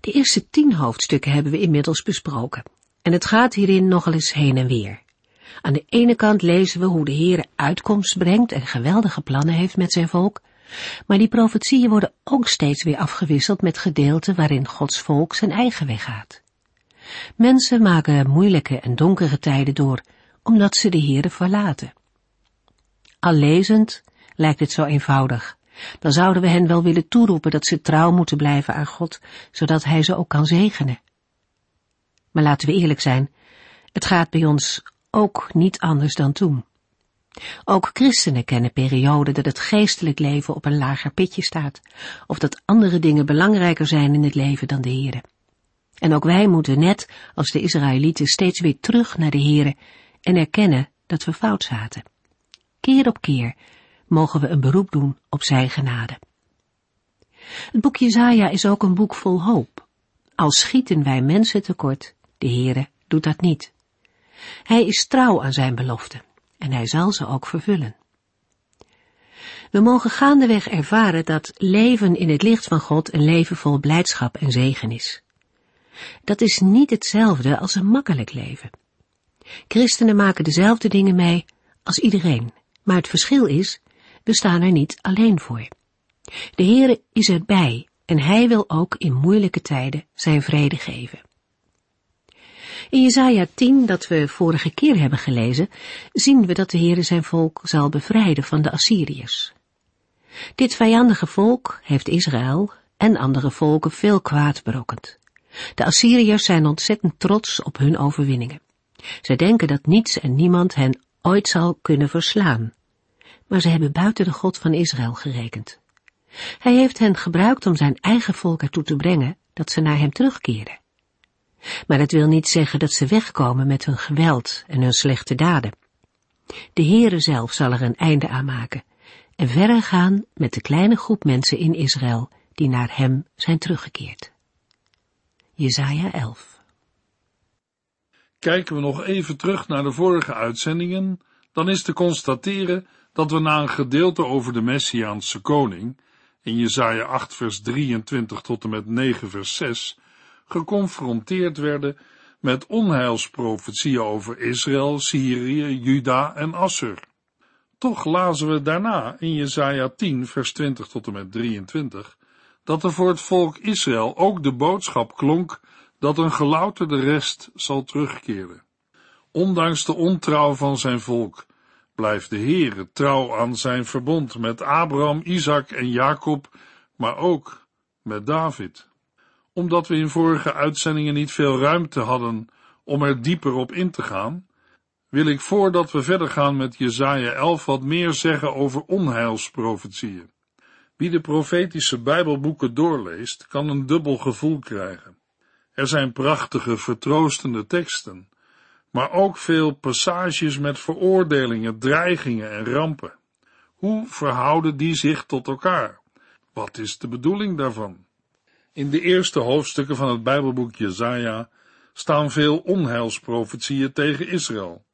De eerste tien hoofdstukken hebben we inmiddels besproken. En het gaat hierin nogal eens heen en weer. Aan de ene kant lezen we hoe de Heer uitkomst brengt en geweldige plannen heeft met zijn volk. Maar die profetieën worden ook steeds weer afgewisseld met gedeelten waarin Gods volk zijn eigen weg gaat. Mensen maken moeilijke en donkere tijden door, omdat ze de Heere verlaten. Al lezend lijkt het zo eenvoudig, dan zouden we hen wel willen toeroepen dat ze trouw moeten blijven aan God, zodat Hij ze ook kan zegenen. Maar laten we eerlijk zijn, het gaat bij ons ook niet anders dan toen. Ook christenen kennen perioden dat het geestelijk leven op een lager pitje staat, of dat andere dingen belangrijker zijn in het leven dan de Here. En ook wij moeten net als de Israëlieten steeds weer terug naar de Here en erkennen dat we fout zaten. Keer op keer mogen we een beroep doen op zijn genade. Het boek Jezaja is ook een boek vol hoop. Al schieten wij mensen tekort, de Heere doet dat niet. Hij is trouw aan zijn beloften en hij zal ze ook vervullen. We mogen gaandeweg ervaren dat leven in het licht van God een leven vol blijdschap en zegen is. Dat is niet hetzelfde als een makkelijk leven. Christenen maken dezelfde dingen mee als iedereen, maar het verschil is we staan er niet alleen voor. De Heere is erbij en Hij wil ook in moeilijke tijden zijn vrede geven. In Jesaja 10, dat we vorige keer hebben gelezen, zien we dat de Heere zijn volk zal bevrijden van de Assyriërs. Dit vijandige volk heeft Israël en andere volken veel kwaad berokkend. De Assyriërs zijn ontzettend trots op hun overwinningen. Zij denken dat niets en niemand hen ooit zal kunnen verslaan maar ze hebben buiten de God van Israël gerekend. Hij heeft hen gebruikt om zijn eigen volk ertoe te brengen dat ze naar hem terugkeren. Maar dat wil niet zeggen dat ze wegkomen met hun geweld en hun slechte daden. De Heere zelf zal er een einde aan maken en verder gaan met de kleine groep mensen in Israël die naar hem zijn teruggekeerd. Jesaja 11 Kijken we nog even terug naar de vorige uitzendingen, dan is te constateren dat we na een gedeelte over de Messiaanse koning, in Jesaja 8 vers 23 tot en met 9 vers 6, geconfronteerd werden met onheilsprofetieën over Israël, Syrië, Juda en Assur. Toch lazen we daarna in Jesaja 10 vers 20 tot en met 23 dat er voor het volk Israël ook de boodschap klonk dat een gelouterde rest zal terugkeren. Ondanks de ontrouw van zijn volk blijft de Heere trouw aan zijn verbond met Abraham, Isaac en Jacob, maar ook met David. Omdat we in vorige uitzendingen niet veel ruimte hadden om er dieper op in te gaan, wil ik voordat we verder gaan met Jesaja 11 wat meer zeggen over onheilsprofetieën. Wie de profetische Bijbelboeken doorleest, kan een dubbel gevoel krijgen. Er zijn prachtige, vertroostende teksten, maar ook veel passages met veroordelingen, dreigingen en rampen. Hoe verhouden die zich tot elkaar? Wat is de bedoeling daarvan? In de eerste hoofdstukken van het Bijbelboek Jezaja staan veel onheilsprofetieën tegen Israël.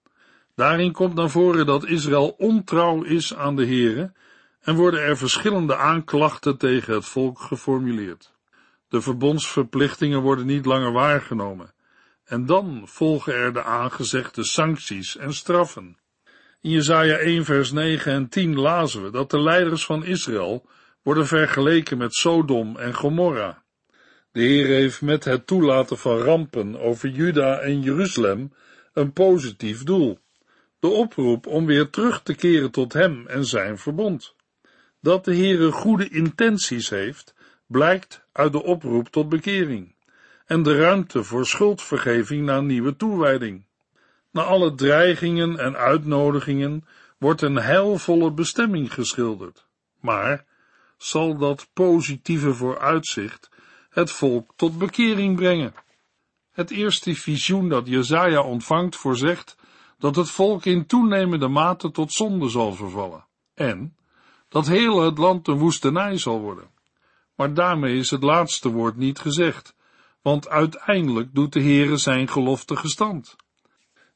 Daarin komt naar voren dat Israël ontrouw is aan de Here en worden er verschillende aanklachten tegen het volk geformuleerd. De verbondsverplichtingen worden niet langer waargenomen en dan volgen er de aangezegde sancties en straffen. In Jesaja 1 vers 9 en 10 lazen we dat de leiders van Israël worden vergeleken met Sodom en Gomorra. De Heer heeft met het toelaten van rampen over Juda en Jeruzalem een positief doel. De oproep om weer terug te keren tot hem en zijn verbond. Dat de Heere goede intenties heeft, blijkt uit de oproep tot bekering en de ruimte voor schuldvergeving na nieuwe toewijding. Na alle dreigingen en uitnodigingen wordt een heilvolle bestemming geschilderd. Maar zal dat positieve vooruitzicht het volk tot bekering brengen? Het eerste visioen dat Jezaja ontvangt voorzegt dat het volk in toenemende mate tot zonde zal vervallen en dat heel het land een woestenij zal worden. Maar daarmee is het laatste woord niet gezegd, want uiteindelijk doet de Heere zijn gelofte gestand.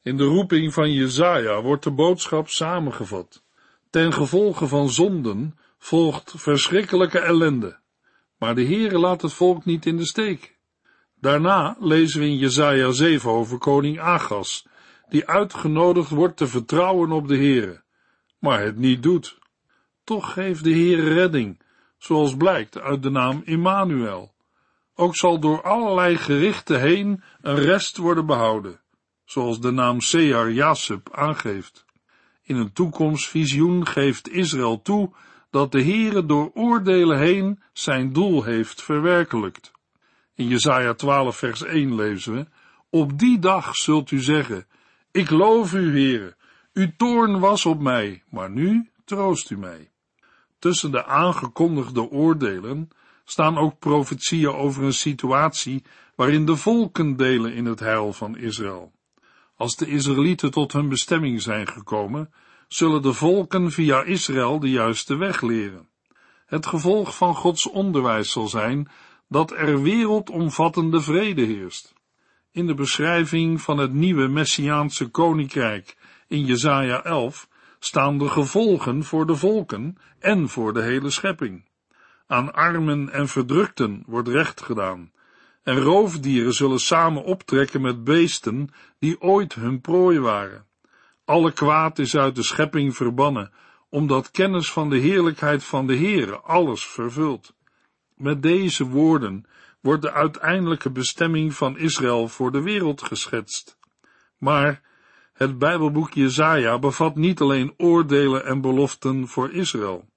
In de roeping van Jezaja wordt de boodschap samengevat. Ten gevolge van zonden volgt verschrikkelijke ellende. Maar de Heere laat het volk niet in de steek. Daarna lezen we in Jezaja 7 over koning Agas, die uitgenodigd wordt te vertrouwen op de Heere, maar het niet doet. Toch geeft de Heere redding, zoals blijkt uit de naam Immanuel. Ook zal door allerlei gerichten heen een rest worden behouden, zoals de naam Sear Jasub aangeeft. In een toekomstvisioen geeft Israël toe dat de Heere door oordelen heen zijn doel heeft verwerkelijkt. In Jesaja 12 vers 1 lezen we, Op die dag zult u zeggen, ik loof u, Heere, uw toorn was op mij, maar nu troost u mij. Tussen de aangekondigde oordelen staan ook profetieën over een situatie waarin de volken delen in het heil van Israël. Als de Israëlieten tot hun bestemming zijn gekomen, zullen de volken via Israël de juiste weg leren. Het gevolg van Gods onderwijs zal zijn dat er wereldomvattende vrede heerst. In de beschrijving van het nieuwe Messiaanse koninkrijk in Jesaja 11 staan de gevolgen voor de volken en voor de hele schepping. Aan armen en verdrukten wordt recht gedaan, en roofdieren zullen samen optrekken met beesten die ooit hun prooi waren. Alle kwaad is uit de schepping verbannen, omdat kennis van de heerlijkheid van de Heere alles vervult. Met deze woorden wordt de uiteindelijke bestemming van Israël voor de wereld geschetst. Maar het Bijbelboek Jezaja bevat niet alleen oordelen en beloften voor Israël.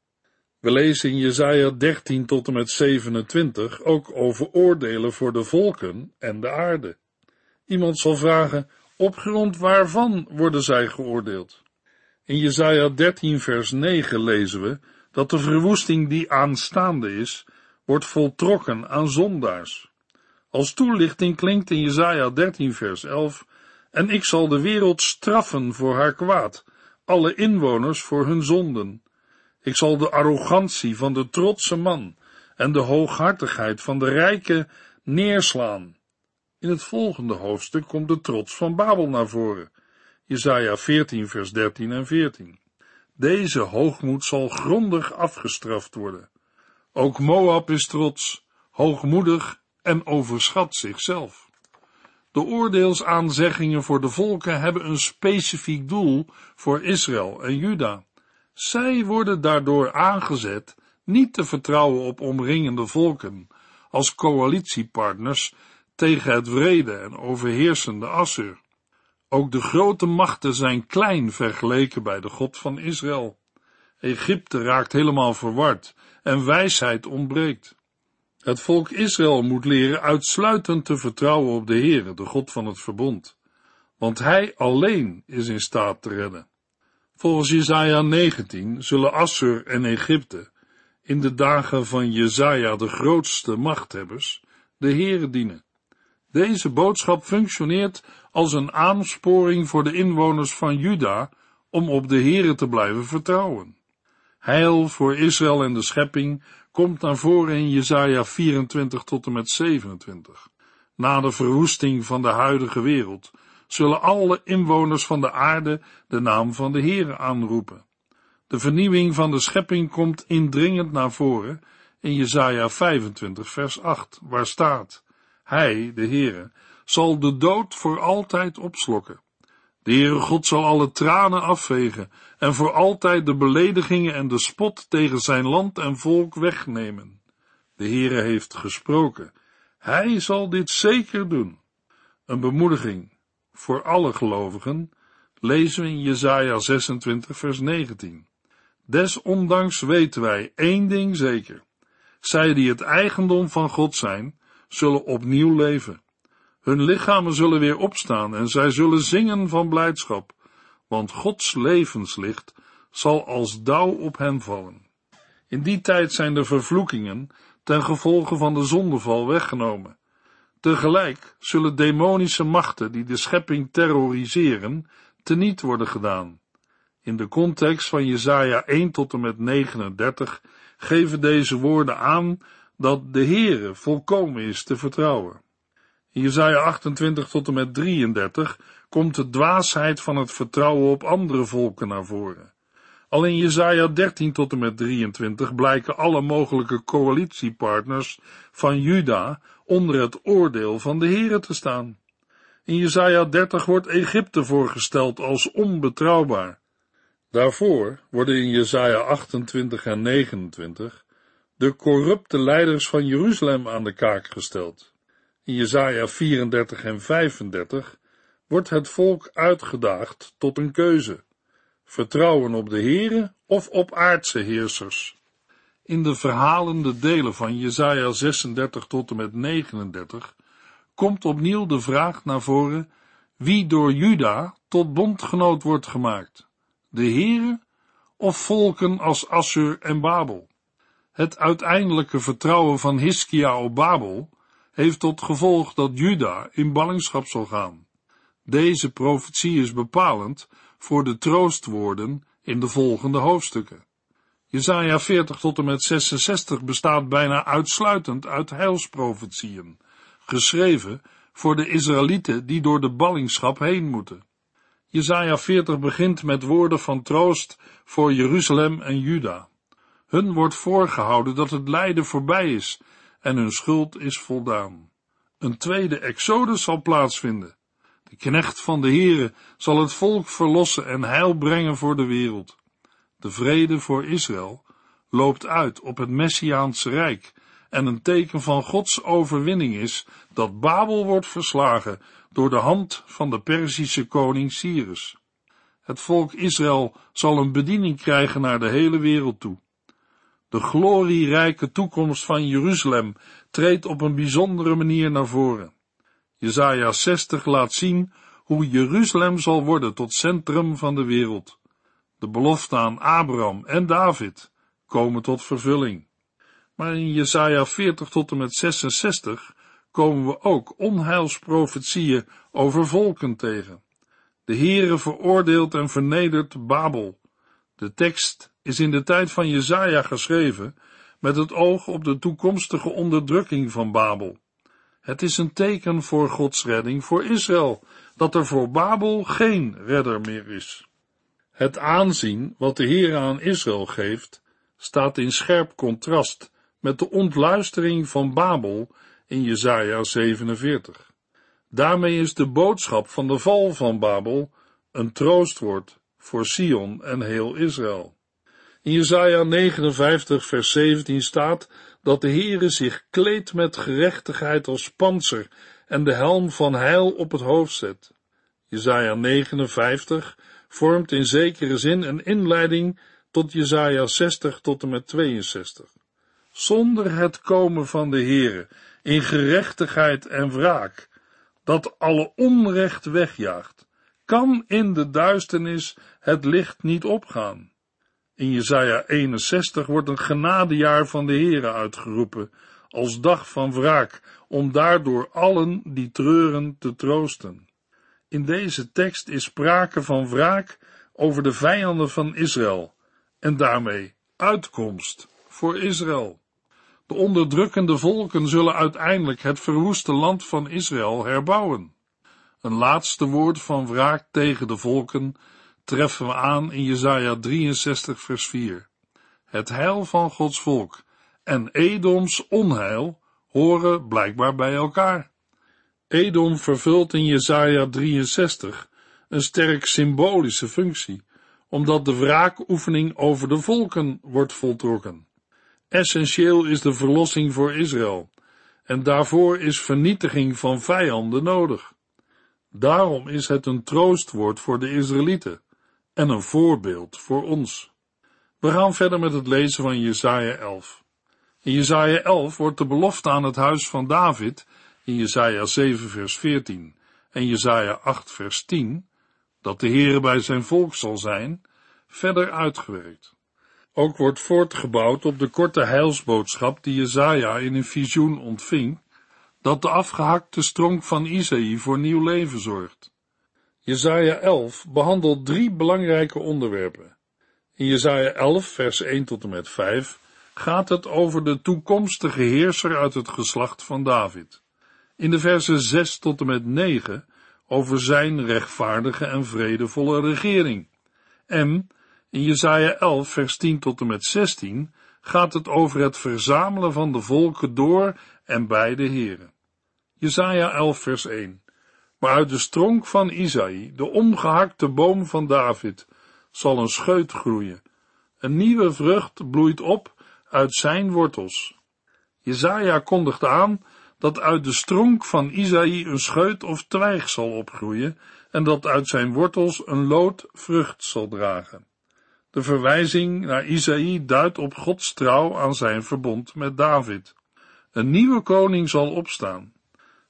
We lezen in Jezaja 13 tot en met 27 ook over oordelen voor de volken en de aarde. Iemand zal vragen, op grond waarvan worden zij geoordeeld? In Jezaja 13 vers 9 lezen we dat de verwoesting die aanstaande is, wordt voltrokken aan zondaars. Als toelichting klinkt in Jezaja 13 vers 11, en ik zal de wereld straffen voor haar kwaad, alle inwoners voor hun zonden. Ik zal de arrogantie van de trotse man en de hooghartigheid van de rijke neerslaan. In het volgende hoofdstuk komt de trots van Babel naar voren. Jesaja 14 vers 13 en 14. Deze hoogmoed zal grondig afgestraft worden. Ook Moab is trots, hoogmoedig en overschat zichzelf. De oordeelsaanzeggingen voor de volken hebben een specifiek doel voor Israël en Juda. Zij worden daardoor aangezet niet te vertrouwen op omringende volken als coalitiepartners tegen het wrede en overheersende Assur. Ook de grote machten zijn klein vergeleken bij de God van Israël. Egypte raakt helemaal verward en wijsheid ontbreekt. Het volk Israël moet leren uitsluitend te vertrouwen op de Heere, de God van het verbond, want Hij alleen is in staat te redden. Volgens Jesaja 19 zullen Assur en Egypte in de dagen van Jesaja de grootste machthebbers de Heere dienen. Deze boodschap functioneert als een aansporing voor de inwoners van Juda om op de Heere te blijven vertrouwen. Heil voor Israël en de schepping komt naar voren in Jesaja 24 tot en met 27. Na de verwoesting van de huidige wereld zullen alle inwoners van de aarde de naam van de Heere aanroepen. De vernieuwing van de schepping komt indringend naar voren in Jesaja 25 vers 8, waar staat, Hij, de Heere, zal de dood voor altijd opslokken. De Heere God zal alle tranen afvegen en voor altijd de beledigingen en de spot tegen zijn land en volk wegnemen. De Heere heeft gesproken. Hij zal dit zeker doen. Een bemoediging voor alle gelovigen lezen we in Jesaja 26 vers 19. Desondanks weten wij één ding zeker. Zij die het eigendom van God zijn, zullen opnieuw leven. Hun lichamen zullen weer opstaan en zij zullen zingen van blijdschap, want Gods levenslicht zal als dauw op hen vallen. In die tijd zijn de vervloekingen ten gevolge van de zondeval weggenomen. Tegelijk zullen demonische machten die de schepping terroriseren, teniet worden gedaan. In de context van Jesaja 1 tot en met 39 geven deze woorden aan dat de Heere volkomen is te vertrouwen. In Jesaja 28 tot en met 33 komt de dwaasheid van het vertrouwen op andere volken naar voren. Al in Jesaja 13 tot en met 23 blijken alle mogelijke coalitiepartners van Juda onder het oordeel van de Heere te staan. In Jesaja 30 wordt Egypte voorgesteld als onbetrouwbaar. Daarvoor worden in Jesaja 28 en 29 de corrupte leiders van Jeruzalem aan de kaak gesteld. In Jesaja 34 en 35 wordt het volk uitgedaagd tot een keuze. Vertrouwen op de Here of op aardse heersers. In de verhalende delen van Jesaja 36 tot en met 39 komt opnieuw de vraag naar voren wie door Juda tot bondgenoot wordt gemaakt. De Here of volken als Assur en Babel. Het uiteindelijke vertrouwen van Hiskia op Babel heeft tot gevolg dat Juda in ballingschap zal gaan. Deze profetie is bepalend voor de troostwoorden in de volgende hoofdstukken. Jesaja 40 tot en met 66 bestaat bijna uitsluitend uit heilsprofetieën, geschreven voor de Israëlieten die door de ballingschap heen moeten. Jesaja 40 begint met woorden van troost voor Jeruzalem en Juda. Hun wordt voorgehouden dat het lijden voorbij is en hun schuld is voldaan. Een tweede exodus zal plaatsvinden. Knecht van de Heere zal het volk verlossen en heil brengen voor de wereld. De vrede voor Israël loopt uit op het Messiaanse Rijk en een teken van Gods overwinning is dat Babel wordt verslagen door de hand van de Perzische koning Cyrus. Het volk Israël zal een bediening krijgen naar de hele wereld toe. De glorierijke toekomst van Jeruzalem treedt op een bijzondere manier naar voren. Jesaja 60 laat zien hoe Jeruzalem zal worden tot centrum van de wereld. De belofte aan Abraham en David komen tot vervulling. Maar in Jesaja 40 tot en met 66 komen we ook onheilsprofetieën over volken tegen. De Heere veroordeelt en vernedert Babel. De tekst is in de tijd van Jesaja geschreven met het oog op de toekomstige onderdrukking van Babel. Het is een teken voor Gods redding voor Israël, dat er voor Babel geen redder meer is. Het aanzien wat de Heer aan Israël geeft, staat in scherp contrast met de ontluistering van Babel in Jesaja 47. Daarmee is de boodschap van de val van Babel een troostwoord voor Sion en heel Israël. In Jesaja 59 vers 17 staat dat de Heere zich kleedt met gerechtigheid als panzer en de helm van heil op het hoofd zet. Jesaja 59 vormt in zekere zin een inleiding tot Jesaja 60 tot en met 62. Zonder het komen van de Heere in gerechtigheid en wraak, dat alle onrecht wegjaagt, kan in de duisternis het licht niet opgaan. In Jesaja 61 wordt een genadejaar van de Heere uitgeroepen, als dag van wraak, om daardoor allen die treuren te troosten. In deze tekst is sprake van wraak over de vijanden van Israël en daarmee uitkomst voor Israël. De onderdrukkende volken zullen uiteindelijk het verwoeste land van Israël herbouwen. Een laatste woord van wraak tegen de volken treffen we aan in Jesaja 63 vers 4. Het heil van Gods volk en Edoms onheil horen blijkbaar bij elkaar. Edom vervult in Jesaja 63 een sterk symbolische functie, omdat de wraakoefening over de volken wordt voltrokken. Essentieel is de verlossing voor Israël, en daarvoor is vernietiging van vijanden nodig. Daarom is het een troostwoord voor de Israëlieten en een voorbeeld voor ons. We gaan verder met het lezen van Jesaja 11. In Jesaja 11 wordt de belofte aan het huis van David in Jesaja 7 vers 14 en Jesaja 8 vers 10 dat de Heere bij zijn volk zal zijn, verder uitgewerkt. Ook wordt voortgebouwd op de korte heilsboodschap die Jezaja in een visioen ontving, dat de afgehakte stronk van Isaïe voor nieuw leven zorgt. Jesaja 11 behandelt drie belangrijke onderwerpen. In Jesaja 11 vers 1 tot en met 5 gaat het over de toekomstige heerser uit het geslacht van David. In de versen 6 tot en met 9 over zijn rechtvaardige en vredevolle regering. En in Jesaja 11 vers 10 tot en met 16 gaat het over het verzamelen van de volken door en bij de heren. Jesaja 11 vers 1 Maar uit de stronk van Isaïe, de omgehakte boom van David, zal een scheut groeien. Een nieuwe vrucht bloeit op uit zijn wortels. Jezaja kondigt aan dat uit de stronk van Isaïe een scheut of twijg zal opgroeien en dat uit zijn wortels een lood vrucht zal dragen. De verwijzing naar Isaïe duidt op Gods trouw aan zijn verbond met David. Een nieuwe koning zal opstaan.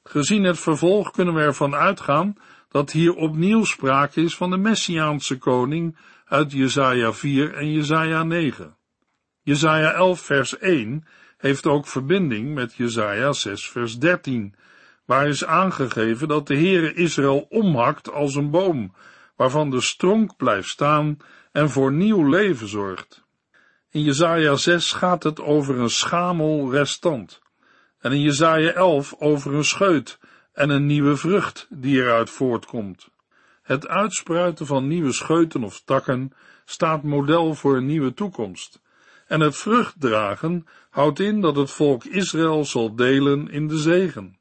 Gezien het vervolg kunnen we ervan uitgaan dat hier opnieuw sprake is van de Messiaanse koning uit Jesaja 4 en Jesaja 9. Jesaja 11 vers 1 heeft ook verbinding met Jesaja 6 vers 13, waar is aangegeven dat de Heere Israël omhakt als een boom, waarvan de stronk blijft staan en voor nieuw leven zorgt. In Jesaja 6 gaat het over een schamel restant, en in Jesaja 11 over een scheut en een nieuwe vrucht die eruit voortkomt. Het uitspruiten van nieuwe scheuten of takken staat model voor een nieuwe toekomst. En het vruchtdragen houdt in dat het volk Israël zal delen in de zegen.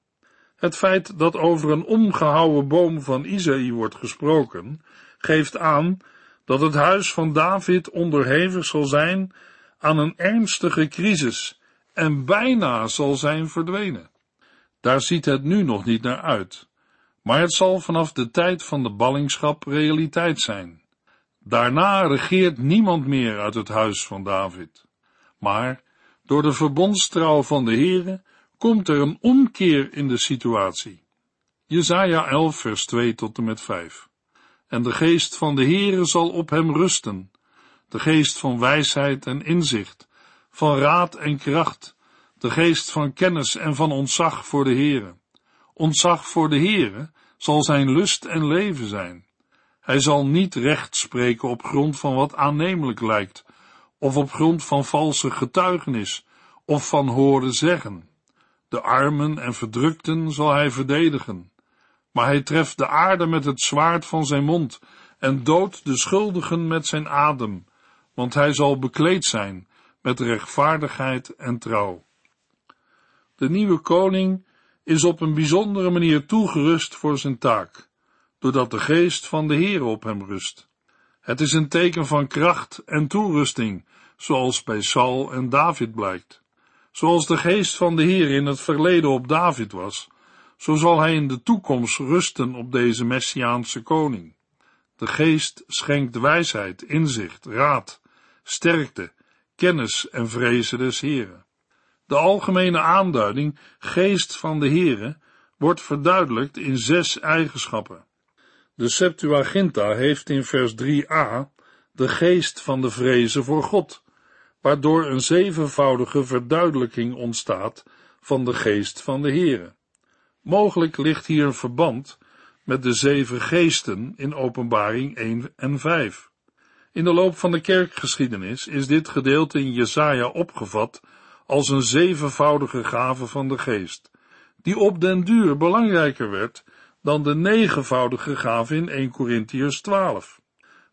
Het feit dat over een omgehouwen boom van Isaïe wordt gesproken, geeft aan dat het huis van David onderhevig zal zijn aan een ernstige crisis en bijna zal zijn verdwenen. Daar ziet het nu nog niet naar uit, maar het zal vanaf de tijd van de ballingschap realiteit zijn. Daarna regeert niemand meer uit het huis van David. Maar door de verbondstrouw van de Heere komt er een omkeer in de situatie. Jezaja 11 vers 2 tot en met 5. En de geest van de Heere zal op hem rusten, de geest van wijsheid en inzicht, van raad en kracht, de geest van kennis en van ontzag voor de Heere. Ontzag voor de Heere zal zijn lust en leven zijn. Hij zal niet recht spreken op grond van wat aannemelijk lijkt, of op grond van valse getuigenis, of van horen zeggen. De armen en verdrukten zal hij verdedigen, maar hij treft de aarde met het zwaard van zijn mond en doodt de schuldigen met zijn adem, want hij zal bekleed zijn met rechtvaardigheid en trouw. De nieuwe koning is op een bijzondere manier toegerust voor zijn taak doordat de geest van de Heer op hem rust. Het is een teken van kracht en toerusting, zoals bij Saul en David blijkt. Zoals de geest van de Heer in het verleden op David was, zo zal hij in de toekomst rusten op deze Messiaanse koning. De geest schenkt wijsheid, inzicht, raad, sterkte, kennis en vrezen des Heren. De algemene aanduiding geest van de Heere wordt verduidelijkt in zes eigenschappen. De Septuaginta heeft in vers 3a de geest van de vrezen voor God, waardoor een zevenvoudige verduidelijking ontstaat van de geest van de Heere. Mogelijk ligt hier een verband met de zeven geesten in openbaring 1 en 5. In de loop van de kerkgeschiedenis is dit gedeelte in Jesaja opgevat als een zevenvoudige gave van de geest, die op den duur belangrijker werd dan de negenvoudige gave in 1 Corinthiërs 12.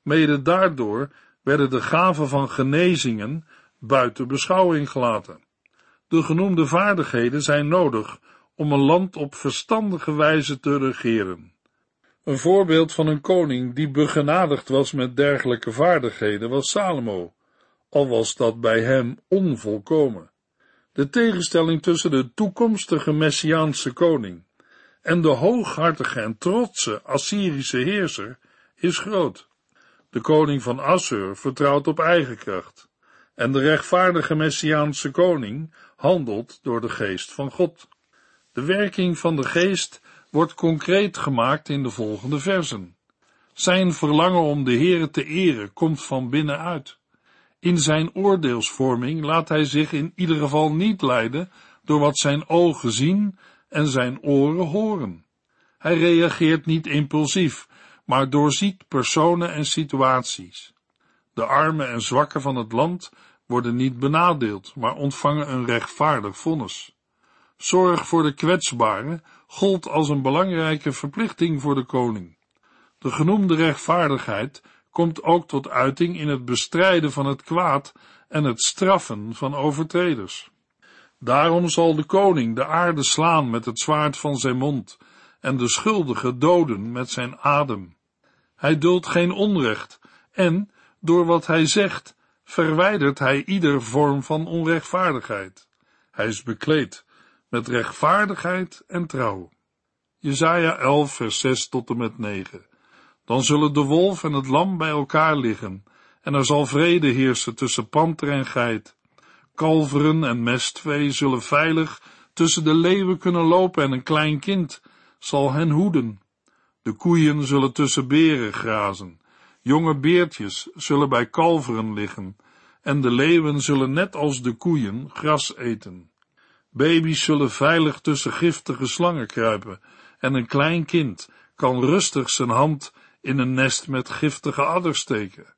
Mede daardoor werden de gaven van genezingen buiten beschouwing gelaten. De genoemde vaardigheden zijn nodig om een land op verstandige wijze te regeren. Een voorbeeld van een koning die begenadigd was met dergelijke vaardigheden was Salomo, al was dat bij hem onvolkomen. De tegenstelling tussen de toekomstige Messiaanse koning en de hooghartige en trotse Assyrische heerser is groot. De koning van Assur vertrouwt op eigen kracht, en de rechtvaardige Messiaanse koning handelt door de geest van God. De werking van de geest wordt concreet gemaakt in de volgende versen. Zijn verlangen om de Heere te eren komt van binnenuit. In zijn oordeelsvorming laat hij zich in ieder geval niet leiden door wat zijn ogen zien en zijn oren horen. Hij reageert niet impulsief, maar doorziet personen en situaties. De armen en zwakken van het land worden niet benadeeld, maar ontvangen een rechtvaardig vonnis. Zorg voor de kwetsbaren gold als een belangrijke verplichting voor de koning. De genoemde rechtvaardigheid komt ook tot uiting in het bestrijden van het kwaad en het straffen van overtreders. Daarom zal de koning de aarde slaan met het zwaard van zijn mond en de schuldige doden met zijn adem. Hij duldt geen onrecht en, door wat hij zegt, verwijdert hij ieder vorm van onrechtvaardigheid. Hij is bekleed met rechtvaardigheid en trouw. Jesaja 11 vers 6 tot en met 9. Dan zullen de wolf en het lam bij elkaar liggen, en er zal vrede heersen tussen panter en geit. Kalveren en mestvee zullen veilig tussen de leeuwen kunnen lopen en een klein kind zal hen hoeden. De koeien zullen tussen beren grazen, jonge beertjes zullen bij kalveren liggen, en de leeuwen zullen net als de koeien gras eten. Baby's zullen veilig tussen giftige slangen kruipen, en een klein kind kan rustig zijn hand in een nest met giftige adders steken.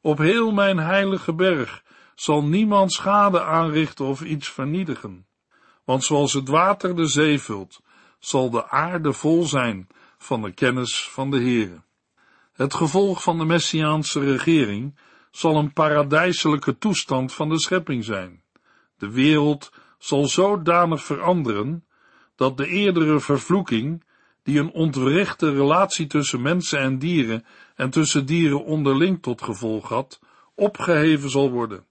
Op heel mijn heilige berg zal niemand schade aanrichten of iets vernietigen. Want zoals het water de zee vult, zal de aarde vol zijn van de kennis van de Heere. Het gevolg van de Messiaanse regering zal een paradijselijke toestand van de schepping zijn. De wereld zal zodanig veranderen dat de eerdere vervloeking, die een ontwrichte relatie tussen mensen en dieren en tussen dieren onderling tot gevolg had, opgeheven zal worden.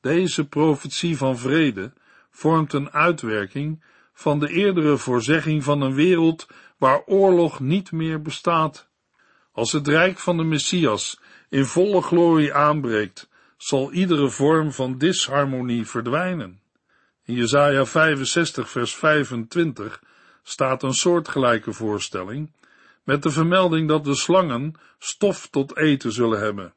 Deze profetie van vrede vormt een uitwerking van de eerdere voorzegging van een wereld waar oorlog niet meer bestaat. Als het rijk van de Messias in volle glorie aanbreekt, zal iedere vorm van disharmonie verdwijnen. In Jesaja 65 vers 25 staat een soortgelijke voorstelling, met de vermelding dat de slangen stof tot eten zullen hebben.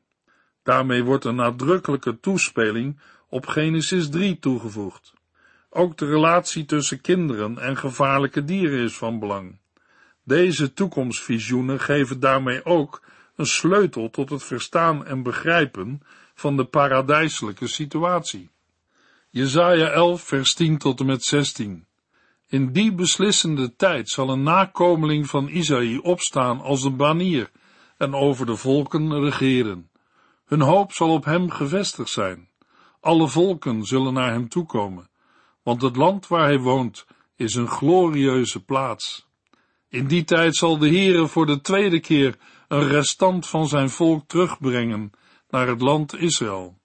Daarmee wordt een nadrukkelijke toespeling op Genesis 3 toegevoegd. Ook de relatie tussen kinderen en gevaarlijke dieren is van belang. Deze toekomstvisioenen geven daarmee ook een sleutel tot het verstaan en begrijpen van de paradijselijke situatie. Jezaja 11 vers 10 tot en met 16 In die beslissende tijd zal een nakomeling van Isaïe opstaan als een banier en over de volken regeren. Hun hoop zal op hem gevestigd zijn. Alle volken zullen naar hem toekomen, want het land waar hij woont is een glorieuze plaats. In die tijd zal de Heere voor de tweede keer een restant van zijn volk terugbrengen naar het land Israël.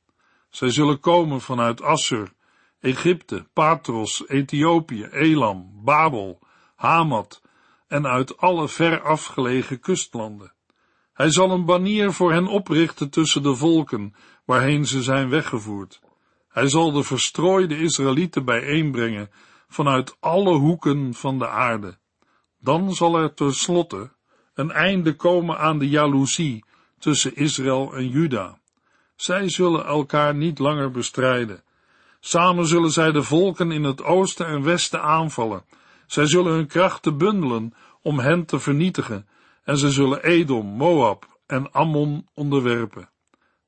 Zij zullen komen vanuit Assur, Egypte, Patros, Ethiopië, Elam, Babel, Hamat en uit alle ver afgelegen kustlanden. Hij zal een banier voor hen oprichten tussen de volken waarheen ze zijn weggevoerd. Hij zal de verstrooide Israëlieten bijeenbrengen vanuit alle hoeken van de aarde. Dan zal er tenslotte een einde komen aan de jaloezie tussen Israël en Juda. Zij zullen elkaar niet langer bestrijden. Samen zullen zij de volken in het oosten en westen aanvallen. Zij zullen hun krachten bundelen om hen te vernietigen, en zij zullen Edom, Moab en Ammon onderwerpen.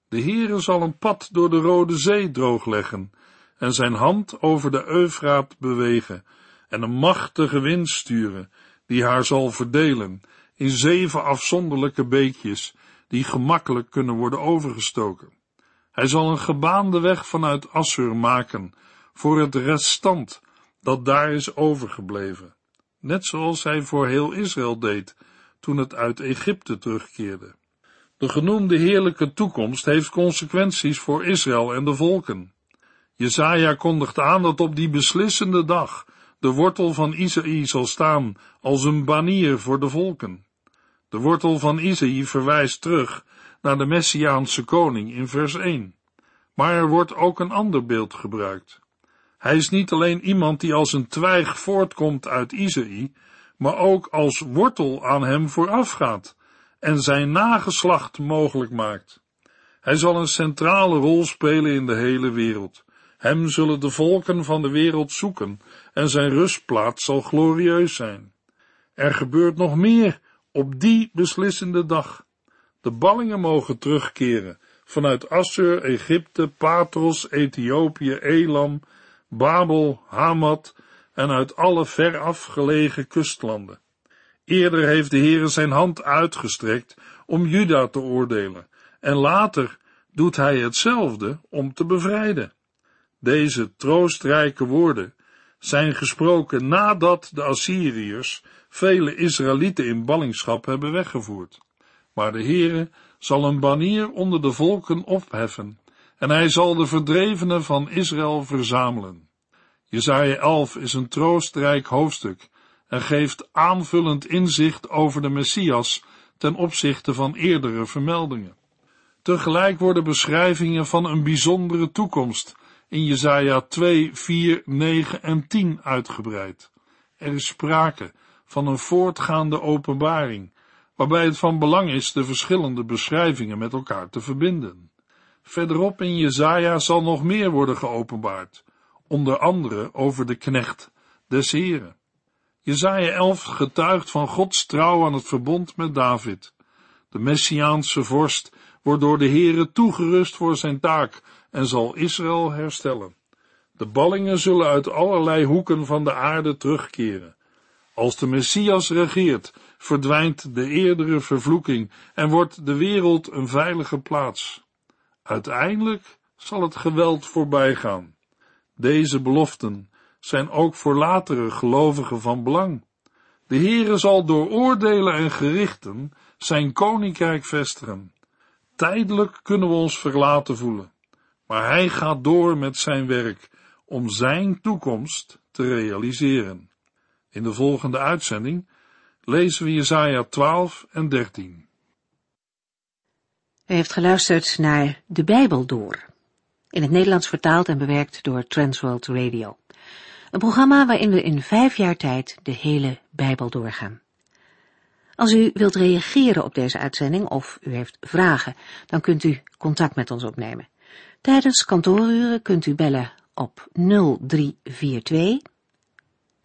De Heere zal een pad door de Rode Zee droogleggen en zijn hand over de Eufraat bewegen en een machtige wind sturen die haar zal verdelen in zeven afzonderlijke beekjes die gemakkelijk kunnen worden overgestoken. Hij zal een gebaande weg vanuit Assur maken voor het restant dat daar is overgebleven, net zoals hij voor heel Israël deed toen het uit Egypte terugkeerde. De genoemde heerlijke toekomst heeft consequenties voor Israël en de volken. Jezaja kondigt aan dat op die beslissende dag de wortel van Isaïe zal staan als een banier voor de volken. De wortel van Isaïe verwijst terug naar de Messiaanse koning in vers 1. Maar er wordt ook een ander beeld gebruikt. Hij is niet alleen iemand die als een twijg voortkomt uit Isaïe, maar ook als wortel aan hem voorafgaat en zijn nageslacht mogelijk maakt. Hij zal een centrale rol spelen in de hele wereld Hem zullen de volken van de wereld zoeken en zijn rustplaats zal glorieus zijn. Er gebeurt nog meer op die beslissende dag. De ballingen mogen terugkeren vanuit Assur, Egypte, Patros, Ethiopië, Elam, Babel, Hamad en uit alle veraf gelegen kustlanden. Eerder heeft de Heere zijn hand uitgestrekt om Juda te oordelen, en later doet hij hetzelfde om te bevrijden. Deze troostrijke woorden zijn gesproken nadat de Assyriërs vele Israëlieten in ballingschap hebben weggevoerd. Maar de Heere zal een banier onder de volken opheffen, en hij zal de verdrevenen van Israël verzamelen. Jezaja 11 is een troostrijk hoofdstuk en geeft aanvullend inzicht over de Messias ten opzichte van eerdere vermeldingen. Tegelijk worden beschrijvingen van een bijzondere toekomst in Jesaja 2, 4, 9 en 10 uitgebreid. Er is sprake van een voortgaande openbaring, waarbij het van belang is de verschillende beschrijvingen met elkaar te verbinden. Verderop in Jesaja zal nog meer worden geopenbaard, onder andere over de knecht des Heren. Jesaja 11 getuigt van Gods trouw aan het verbond met David. De Messiaanse vorst wordt door de Heere toegerust voor zijn taak en zal Israël herstellen. De ballingen zullen uit allerlei hoeken van de aarde terugkeren. Als de Messias regeert, verdwijnt de eerdere vervloeking en wordt de wereld een veilige plaats. Uiteindelijk zal het geweld voorbij gaan. Deze beloften zijn ook voor latere gelovigen van belang. De Heere zal door oordelen en gerichten zijn koninkrijk vestigen. Tijdelijk kunnen we ons verlaten voelen, maar hij gaat door met zijn werk om zijn toekomst te realiseren. In de volgende uitzending lezen we Jesaja 12 en 13. U heeft geluisterd naar De Bijbel Door, in het Nederlands vertaald en bewerkt door Transworld Radio. Een programma waarin we in vijf jaar tijd de hele Bijbel doorgaan. Als u wilt reageren op deze uitzending of u heeft vragen, dan kunt u contact met ons opnemen. Tijdens kantooruren kunt u bellen op 0342